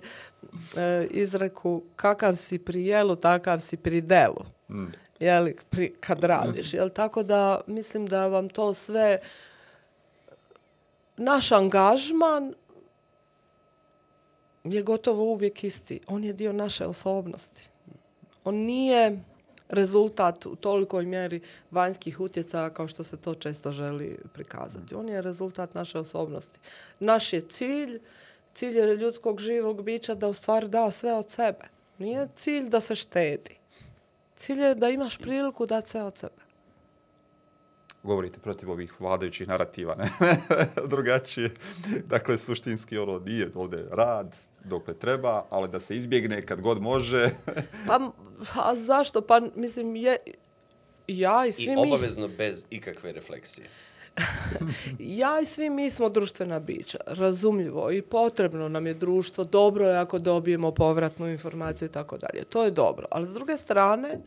izreku kakav si prijelu, takav si pri delu. Mm jeli, pri, kad radiš. Jel? Tako da mislim da vam to sve naš angažman je gotovo uvijek isti. On je dio naše osobnosti. On nije rezultat u tolikoj mjeri vanjskih utjecaja kao što se to često želi prikazati. On je rezultat naše osobnosti. Naš je cilj, cilj je ljudskog živog bića da u stvari da sve od sebe. Nije cilj da se štedi cilj je da imaš priliku da se od sebe. Govorite protiv ovih vladajućih narativa, ne? [laughs] Drugačije. Dakle, suštinski ono nije ovdje rad, dokle treba, ali da se izbjegne kad god može. [laughs] pa, a zašto? Pa, mislim, je, ja i svi mi... I obavezno mi... bez ikakve refleksije ja i svi mi smo društvena bića, razumljivo i potrebno nam je društvo, dobro je ako dobijemo povratnu informaciju i tako dalje. To je dobro, ali s druge strane,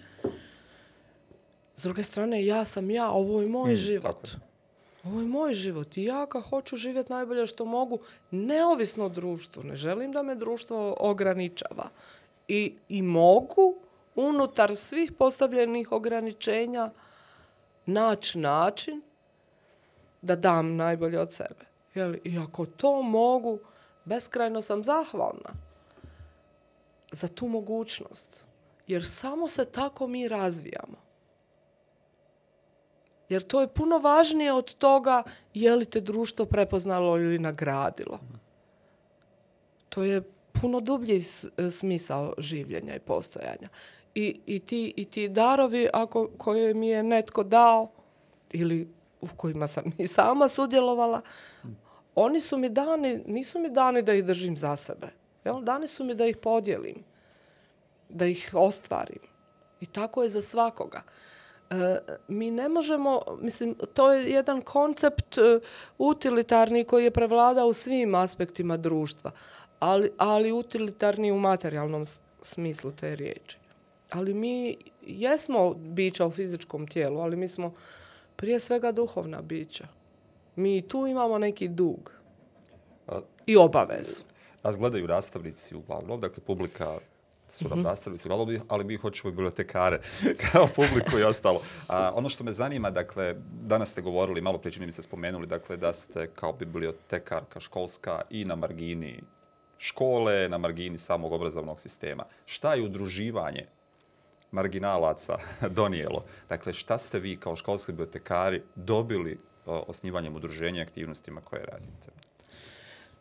s druge strane, ja sam ja, ovo je moj mm, život. Tako. Ovo je moj život i ja ga hoću živjeti najbolje što mogu, neovisno društvu, ne želim da me društvo ograničava. I, i mogu unutar svih postavljenih ograničenja naći način da dam najbolje od sebe. Jeli, I ako to mogu, beskrajno sam zahvalna za tu mogućnost. Jer samo se tako mi razvijamo. Jer to je puno važnije od toga je li te društvo prepoznalo ili nagradilo. To je puno dublji smisao življenja i postojanja. I, i, ti, i ti darovi ako, koje mi je netko dao ili u kojima sam i sama sudjelovala, oni su mi dani, nisu mi dani da ih držim za sebe. Jel? Dani su mi da ih podijelim, da ih ostvarim. I tako je za svakoga. E, mi ne možemo, mislim, to je jedan koncept e, utilitarni koji je prevladao u svim aspektima društva, ali, ali utilitarni u materijalnom smislu te riječi. Ali mi jesmo bića u fizičkom tijelu, ali mi smo uh, prije svega duhovna bića. Mi tu imamo neki dug a, i obavezu. Nas gledaju rastavnici uglavnom, dakle publika su nam mhm. nastavnici uglavnom, ali mi hoćemo i bibliotekare [laughs] kao publiku i ostalo. A, ono što me zanima, dakle, danas ste govorili, malo prije čini mi se spomenuli, dakle, da ste kao bibliotekarka školska i na margini škole, na margini samog obrazovnog sistema. Šta je udruživanje marginalaca [laughs] donijelo. Dakle, šta ste vi kao školski bibliotekari dobili osnivanjem udruženja i aktivnostima koje radite?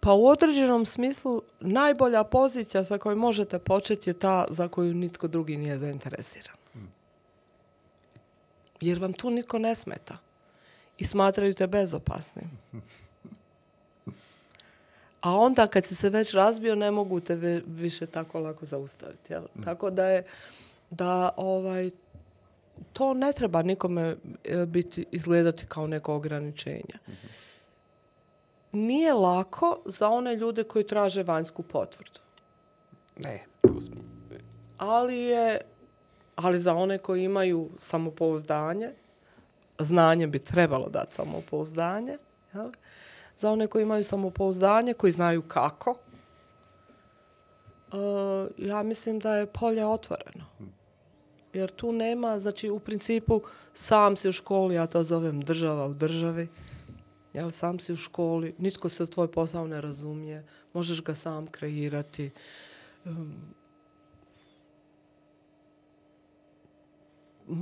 Pa u određenom smislu najbolja pozicija sa kojoj možete početi je ta za koju nitko drugi nije zainteresiran. Mm. Jer vam tu niko ne smeta i smatraju te bezopasnim. [laughs] A onda kad si se već razbio, ne mogu te više tako lako zaustaviti. Jel? Mm. Tako da je... Uh, da ovaj to ne treba nikome e, biti izgledati kao neko ograničenje. Mm -hmm. Nije lako za one ljude koji traže vanjsku potvrdu. Ne, tu smo. Ali je ali za one koji imaju samopouzdanje, znanje bi trebalo dati samopouzdanje, jel? za one koji imaju samopouzdanje, koji znaju kako, uh, ja mislim da je polje otvoreno. Hmm jer tu nema, znači u principu sam si u školi, ja to zovem država u državi, jel, sam si u školi, nitko se tvoj posao ne razumije, možeš ga sam kreirati. Um,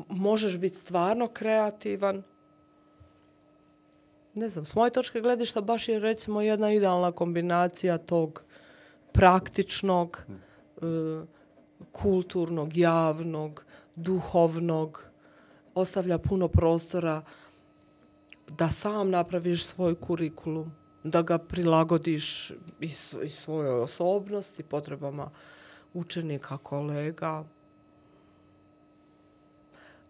možeš biti stvarno kreativan. Ne znam, s moje točke gledišta baš je recimo jedna idealna kombinacija tog praktičnog, hmm. uh, kulturnog, javnog, duhovnog, ostavlja puno prostora da sam napraviš svoj kurikulum, da ga prilagodiš i, svo, i svojoj osobnosti, potrebama učenika, kolega.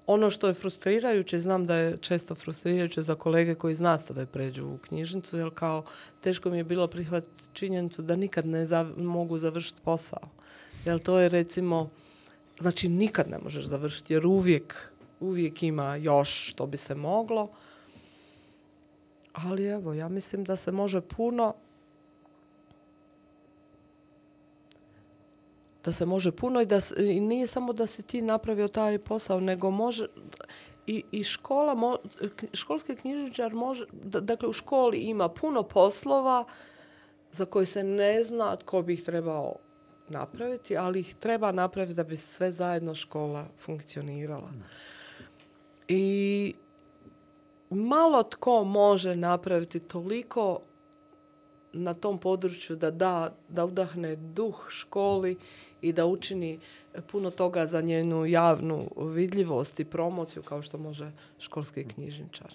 Ono što je frustrirajuće, znam da je često frustrirajuće za kolege koji iz nastave pređu u knjižnicu, jer kao teško mi je bilo prihvatiti činjenicu da nikad ne zav mogu završiti posao. Jel to je recimo, znači nikad ne možeš završiti jer uvijek, uvijek ima još što bi se moglo. Ali evo, ja mislim da se može puno da se može puno i da i nije samo da si ti napravio taj posao, nego može i, i škola, mo, školski knjižničar može, da, dakle u školi ima puno poslova za koje se ne zna tko bi ih trebao napraviti, ali ih treba napraviti da bi sve zajedno škola funkcionirala. I malo tko može napraviti toliko na tom području da da, da udahne duh školi i da učini puno toga za njenu javnu vidljivost i promociju kao što može školski knjižničar.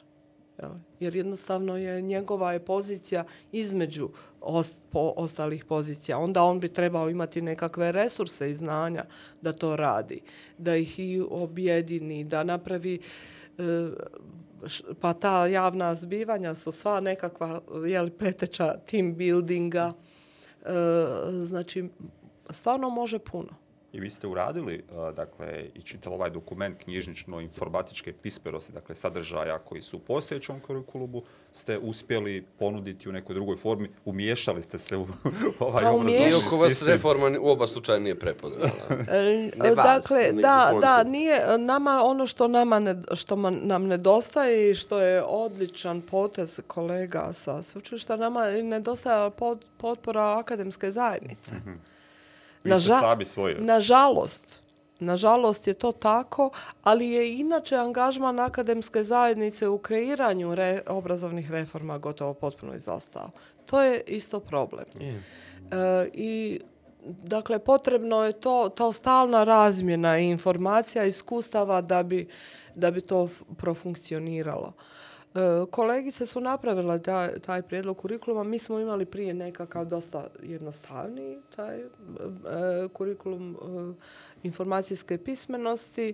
Jer jednostavno je njegova je pozicija između ost, po, ostalih pozicija. Onda on bi trebao imati nekakve resurse i znanja da to radi. Da ih i objedini, da napravi... E, š, pa ta javna zbivanja su sva nekakva jeli, preteča team buildinga. E, znači, stvarno može puno. I vi ste uradili, uh, dakle, i čitali ovaj dokument knjižnično-informatičke pisperosti, dakle, sadržaja koji su u postojećom kurikulubu, ste uspjeli ponuditi u nekoj drugoj formi, umiješali ste se u [laughs] ovaj pa obrazovni sistem. Iako vas reforma u oba slučaja nije prepoznala. [laughs] E, ne dakle, vas, da, da, nije, nama, ono što, nama ne, što man, nam nedostaje i što je odličan potez kolega sa sučešta, nama nedostaje pot, potpora akademske zajednice. Mm -hmm na ste ža sami svoje. Nažalost, nažalost je to tako, ali je inače angažman akademske zajednice u kreiranju re obrazovnih reforma gotovo potpuno izostao. To je isto problem. Je. Uh, I dakle, potrebno je to, ta stalna razmjena informacija, iskustava da bi, da bi to profunkcioniralo. Uh, E, kolegice su napravila taj, taj prijedlog kurikuluma. Mi smo imali prije nekakav dosta jednostavniji taj e, kurikulum e, informacijske pismenosti.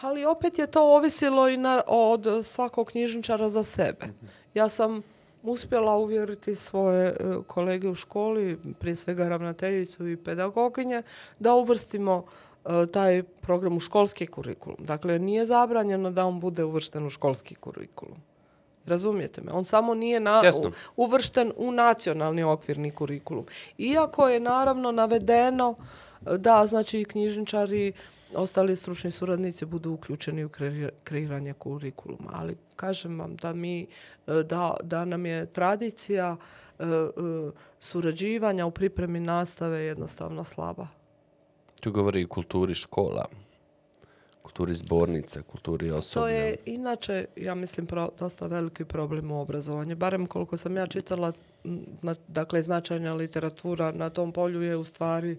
Ali opet je to ovisilo i na, od svakog knjižničara za sebe. Ja sam uspjela uvjeriti svoje e, kolege u školi, prije svega ravnateljicu i pedagoginje, da uvrstimo uh, E, taj program u školski kurikulum. Dakle, nije zabranjeno da on bude uvršten u školski kurikulum. Razumijete me? On samo nije na, u, uvršten u nacionalni okvirni kurikulum. Iako je naravno navedeno e, da znači knjižničari ostali stručni suradnici budu uključeni u kreiranje kurikuluma. Ali kažem vam da mi, e, da, da nam je tradicija uh, uh, surađivanja u pripremi nastave jednostavno slaba. Tu govori o kulturi škola, kulturi zbornica, kulturi osobne. To je inače, ja mislim, pro, dosta veliki problem u obrazovanju. Barem koliko sam ja čitala, na, dakle, značajna literatura na tom polju je u stvari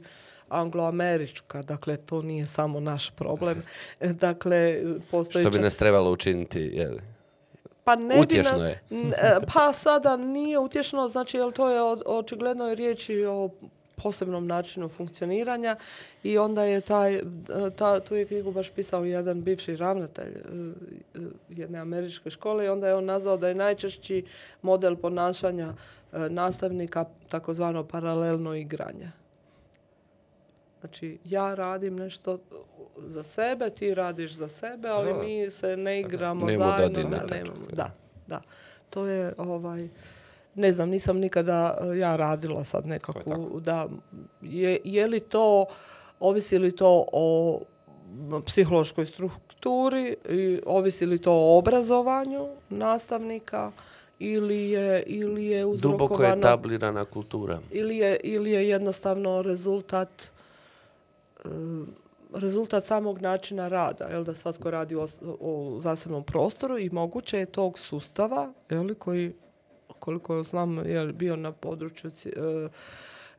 angloamerička, dakle to nije samo naš problem. [laughs] Dakle, postoji Što bi nas trebalo učiniti, je li? Pa ne utješno na, je. E, pa sada nije utješno, znači jel to je očigledno riječ o posebnom načinu funkcioniranja i onda je taj, e, ta, tu je knjigu baš pisao jedan bivši ravnatelj e, e, jedne američke škole i onda je on nazvao da je najčešći model ponašanja nastavnika takozvano paralelno igranje. Znači, ja radim nešto za sebe, ti radiš za sebe, ali mi se ne igramo zajedno. Nemo da dinara. Da, da. To je ovaj... Uh, ne znam, nisam nikada e, ja radila sad nekako da je je li to ovisi li to o psihološkoj strukturi i ovisi li to o obrazovanju nastavnika ili je ili je duboko etablirana kultura ili je ili je jednostavno rezultat e, rezultat samog načina rada jel da svatko radi u, u zasebnom prostoru i moguće je tog sustava je li koji koliko znam, je bio na području e,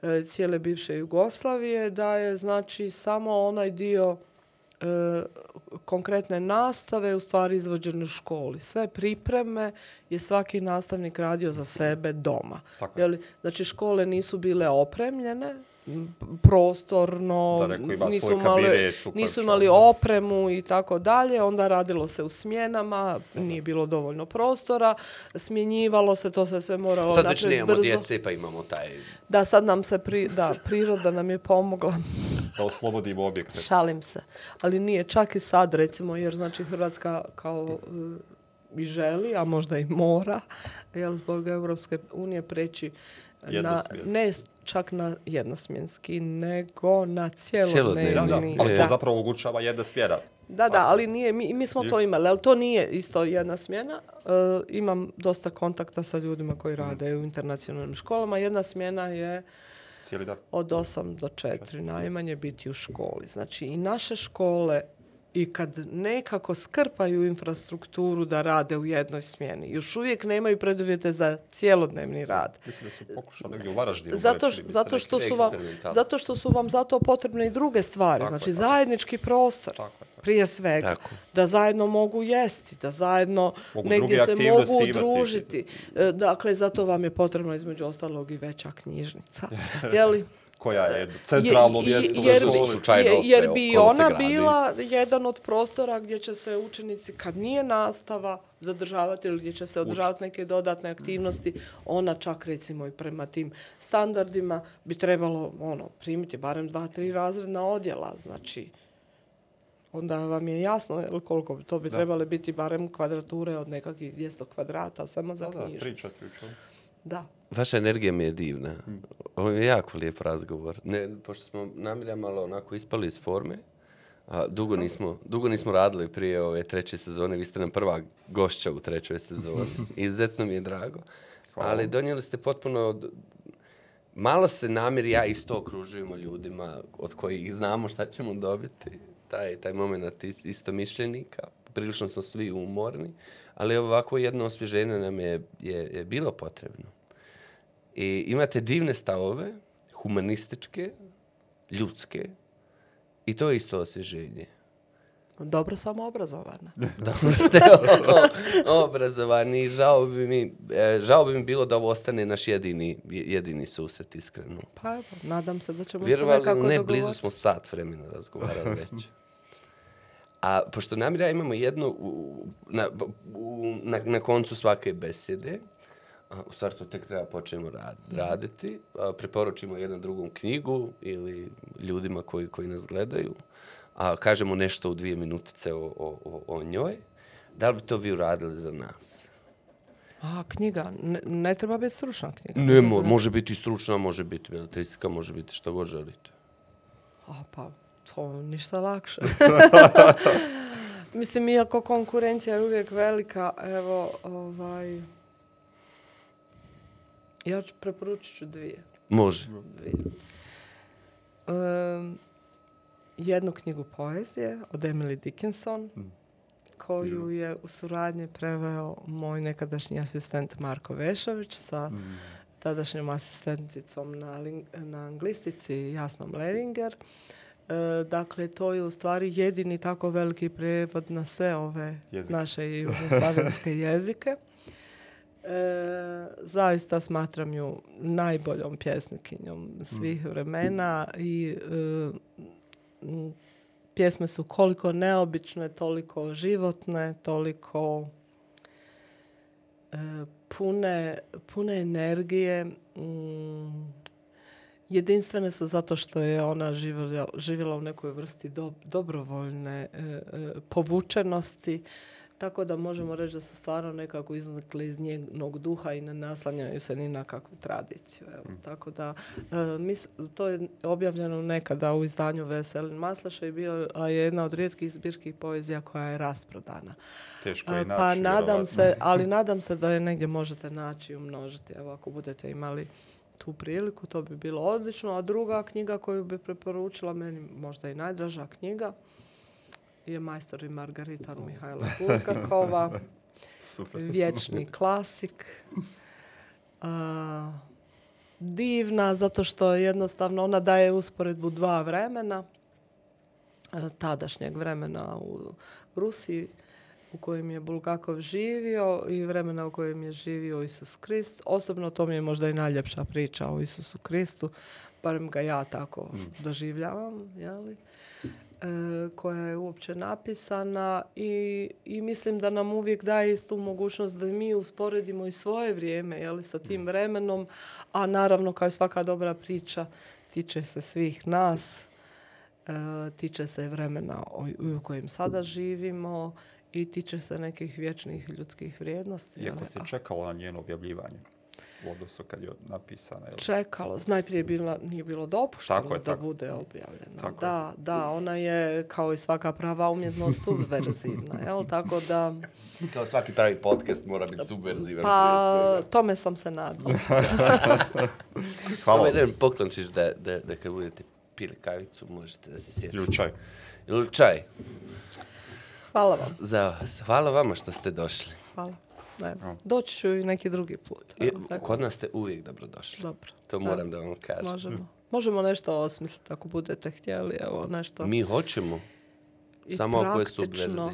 e, cijele bivše Jugoslavije, da je znači samo onaj dio e, konkretne nastave u stvari izvođene u školi. Sve pripreme je svaki nastavnik radio za sebe doma. Tako je. Jeli, znači škole nisu bile opremljene prostorno, da, nisu, imali, nisu imali opremu i tako dalje, onda radilo se u smjenama, Aha. nije bilo dovoljno prostora, smjenjivalo se, to se sve moralo sad znači, brzo. Sad već nemamo djece pa imamo taj... Da, sad nam se, pri, da, priroda nam je pomogla. [laughs] da oslobodimo objekte. Šalim se. Ali nije čak i sad, recimo, jer znači Hrvatska kao uh, i želi, a možda i mora, jel, zbog Evropske unije preći na, ne čak na jednosmjenski, nego na cijelodnevni. Da, da, ali to zapravo ugučava jedna smjera. Da, da, ali nije, mi, mi smo to imali, ali to nije isto jedna smjena. Uh, imam dosta kontakta sa ljudima koji rade u internacionalnim školama. Jedna smjena je uh, Cijeli dan? Od 8 do 4, 4, znači, najmanje biti u školi. Znači i naše škole i kad nekako skrpaju infrastrukturu da rade u jednoj smjeni, još uvijek nemaju preduvjete za cijelodnevni rad. Mislim da su pokušali negdje u Varaždinu. Zato, reći, zato, što su vam, zato što su vam zato potrebne i druge stvari. Tako znači je, zajednički prostor. Tako je prije svega. Tako. Da zajedno mogu jesti, da zajedno mogu negdje se mogu družiti. Imati. E, dakle, zato vam je potrebno između ostalog i veća knjižnica. [laughs] Jeli? Koja je centralno mjesto jer, u školi. Jer, jer bi ona bila jedan od prostora gdje će se učenici, kad nije nastava, zadržavati ili gdje će se održavati neke dodatne aktivnosti, ona čak recimo i prema tim standardima bi trebalo ono, primiti barem dva, tri razredna odjela. Znači, onda vam je jasno jel, koliko bi to bi da. trebali biti barem kvadrature od nekakvih 200 kvadrata samo za da, knjižnicu. Da, tri, četiri Da. Vaša energija mi je divna. Hmm. Ovo je jako lijep razgovor. Ne, pošto smo namilja malo onako ispali iz forme, a, dugo, nismo, dugo nismo radili prije ove treće sezone. Vi ste nam prva gošća u trećoj sezoni. [laughs] Izuzetno mi je drago. Hvala. Ali donijeli ste potpuno od, Malo se namir ja isto okružujemo ljudima od kojih znamo šta ćemo dobiti taj, taj moment isto mišljenika, prilično smo svi umorni, ali ovako jedno osvježenje nam je, je, je bilo potrebno. I imate divne stavove, humanističke, ljudske, i to je isto osvježenje. Dobro sam obrazovana. [laughs] Dobro [laughs] ste obrazovani. Žao bi mi, e, žao bi mi bilo da ovo ostane naš jedini, jedini susret, iskreno. Pa evo, nadam se da ćemo Vjerovali, se nekako ne, dogovoriti. blizu smo sat vremena razgovarali [laughs] već. A pošto nam ja imamo jedno u, na, u, na, na koncu svake besede, a, u stvari to tek treba počnemo rad, mhm. raditi, a, preporučimo jednom drugom knjigu ili ljudima koji, koji nas gledaju a kažemo nešto u dvije minutice o, o, o, o njoj, da li bi to vi uradili za nas? A, knjiga. Ne, ne treba biti stručna knjiga. Ne, mo, može biti stručna, može biti militaristika, može biti što god želite. A, pa, to ništa lakše. [laughs] Mislim, iako konkurencija je uvijek velika, evo, ovaj... Ja ću preporučit ću dvije. Može. Dvije. Um, jednu knjigu poezije od Emily Dickinson, mm. koju Divno. je u suradnje preveo moj nekadašnji asistent Marko Vešović sa mm. tadašnjom asistenticom na, na anglistici Jasnom Levinger. E, dakle, to je u stvari jedini tako veliki prevod na sve ove Jezik. naše [laughs] južnoslavenske jezike. E, zaista smatram ju najboljom pjesnikinjom svih mm. vremena i e, pjesme su koliko neobične, toliko životne, toliko e, pune, pune energije. Mm, jedinstvene su zato što je ona živjela, živjela u nekoj vrsti do, dobrovoljne e, e, povučenosti. E, Tako da možemo reći da se stvarno nekako iznikli iz njegnog duha i ne naslanjaju se ni na kakvu tradiciju. Evo. Mm. Tako da, e, mis, to je objavljeno nekada u izdanju Veselin Maslaša i bio a je jedna od rijetkih zbirskih poezija koja je rasprodana. Teško e, je pa naći, pa nadam se, Ali nadam se da je negdje možete naći i umnožiti, evo ako budete imali tu priliku, to bi bilo odlično. A druga knjiga koju bi preporučila meni, možda i najdraža knjiga, je majstor i Margarita oh. Mihajla Bulgakova. [laughs] Super. Vječni klasik. Uh, divna, zato što jednostavno ona daje usporedbu dva vremena. Uh, tadašnjeg vremena u Rusiji u kojem je Bulgakov živio i vremena u kojem je živio Isus Krist. Osobno to mi je možda i najljepša priča o Isusu Kristu. Uh, barem ga ja tako mm. doživljavam, jeli, e, koja je uopće napisana i, i mislim da nam uvijek daje istu mogućnost da mi usporedimo i svoje vrijeme jeli, sa tim mm. vremenom, a naravno kao i svaka dobra priča tiče se svih nas, e, tiče se vremena u, u kojem sada živimo i tiče se nekih vječnih ljudskih vrijednosti. Iako si čekala na njeno objavljivanje? odnosu kad je napisana. Jel? Čekalo, najprije bila, nije bilo dopušteno tako je, da tako. bude objavljena. Tako da, je. da, ona je kao i svaka prava umjetnost [laughs] subverzivna. Jel? Tako da... Kao svaki pravi podcast mora biti subverzivan. Pa, se, tome sam se nadala. [laughs] Hvala. Hvala. Poklon ćeš da, da, da kad budete pili kavicu, možete da se sjetite. Ili čaj. Ili čaj. Hvala vam. Za vas. Hvala vama što ste došli. Hvala. Doći ću i neki drugi put. I, kod nas ste uvijek dobrodošli. Dobro. To moram da, da vam kažem. Možemo. Možemo nešto osmisliti ako budete htjeli. Evo, nešto. Mi hoćemo. I Samo ako je subverzivno.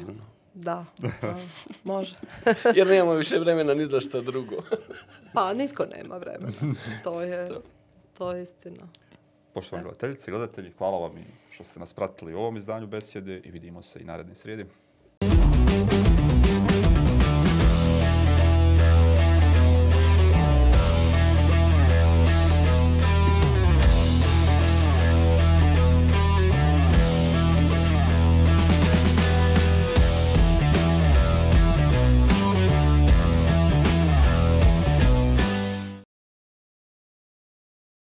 Da, da, može. [laughs] Jer nemamo više vremena ni za što drugo. pa, nisko nema vremena. To je, [laughs] to je istina. Poštovani e. gledateljice i gledatelji, hvala vam što ste nas pratili u ovom izdanju besjede i vidimo se i naredne srijede.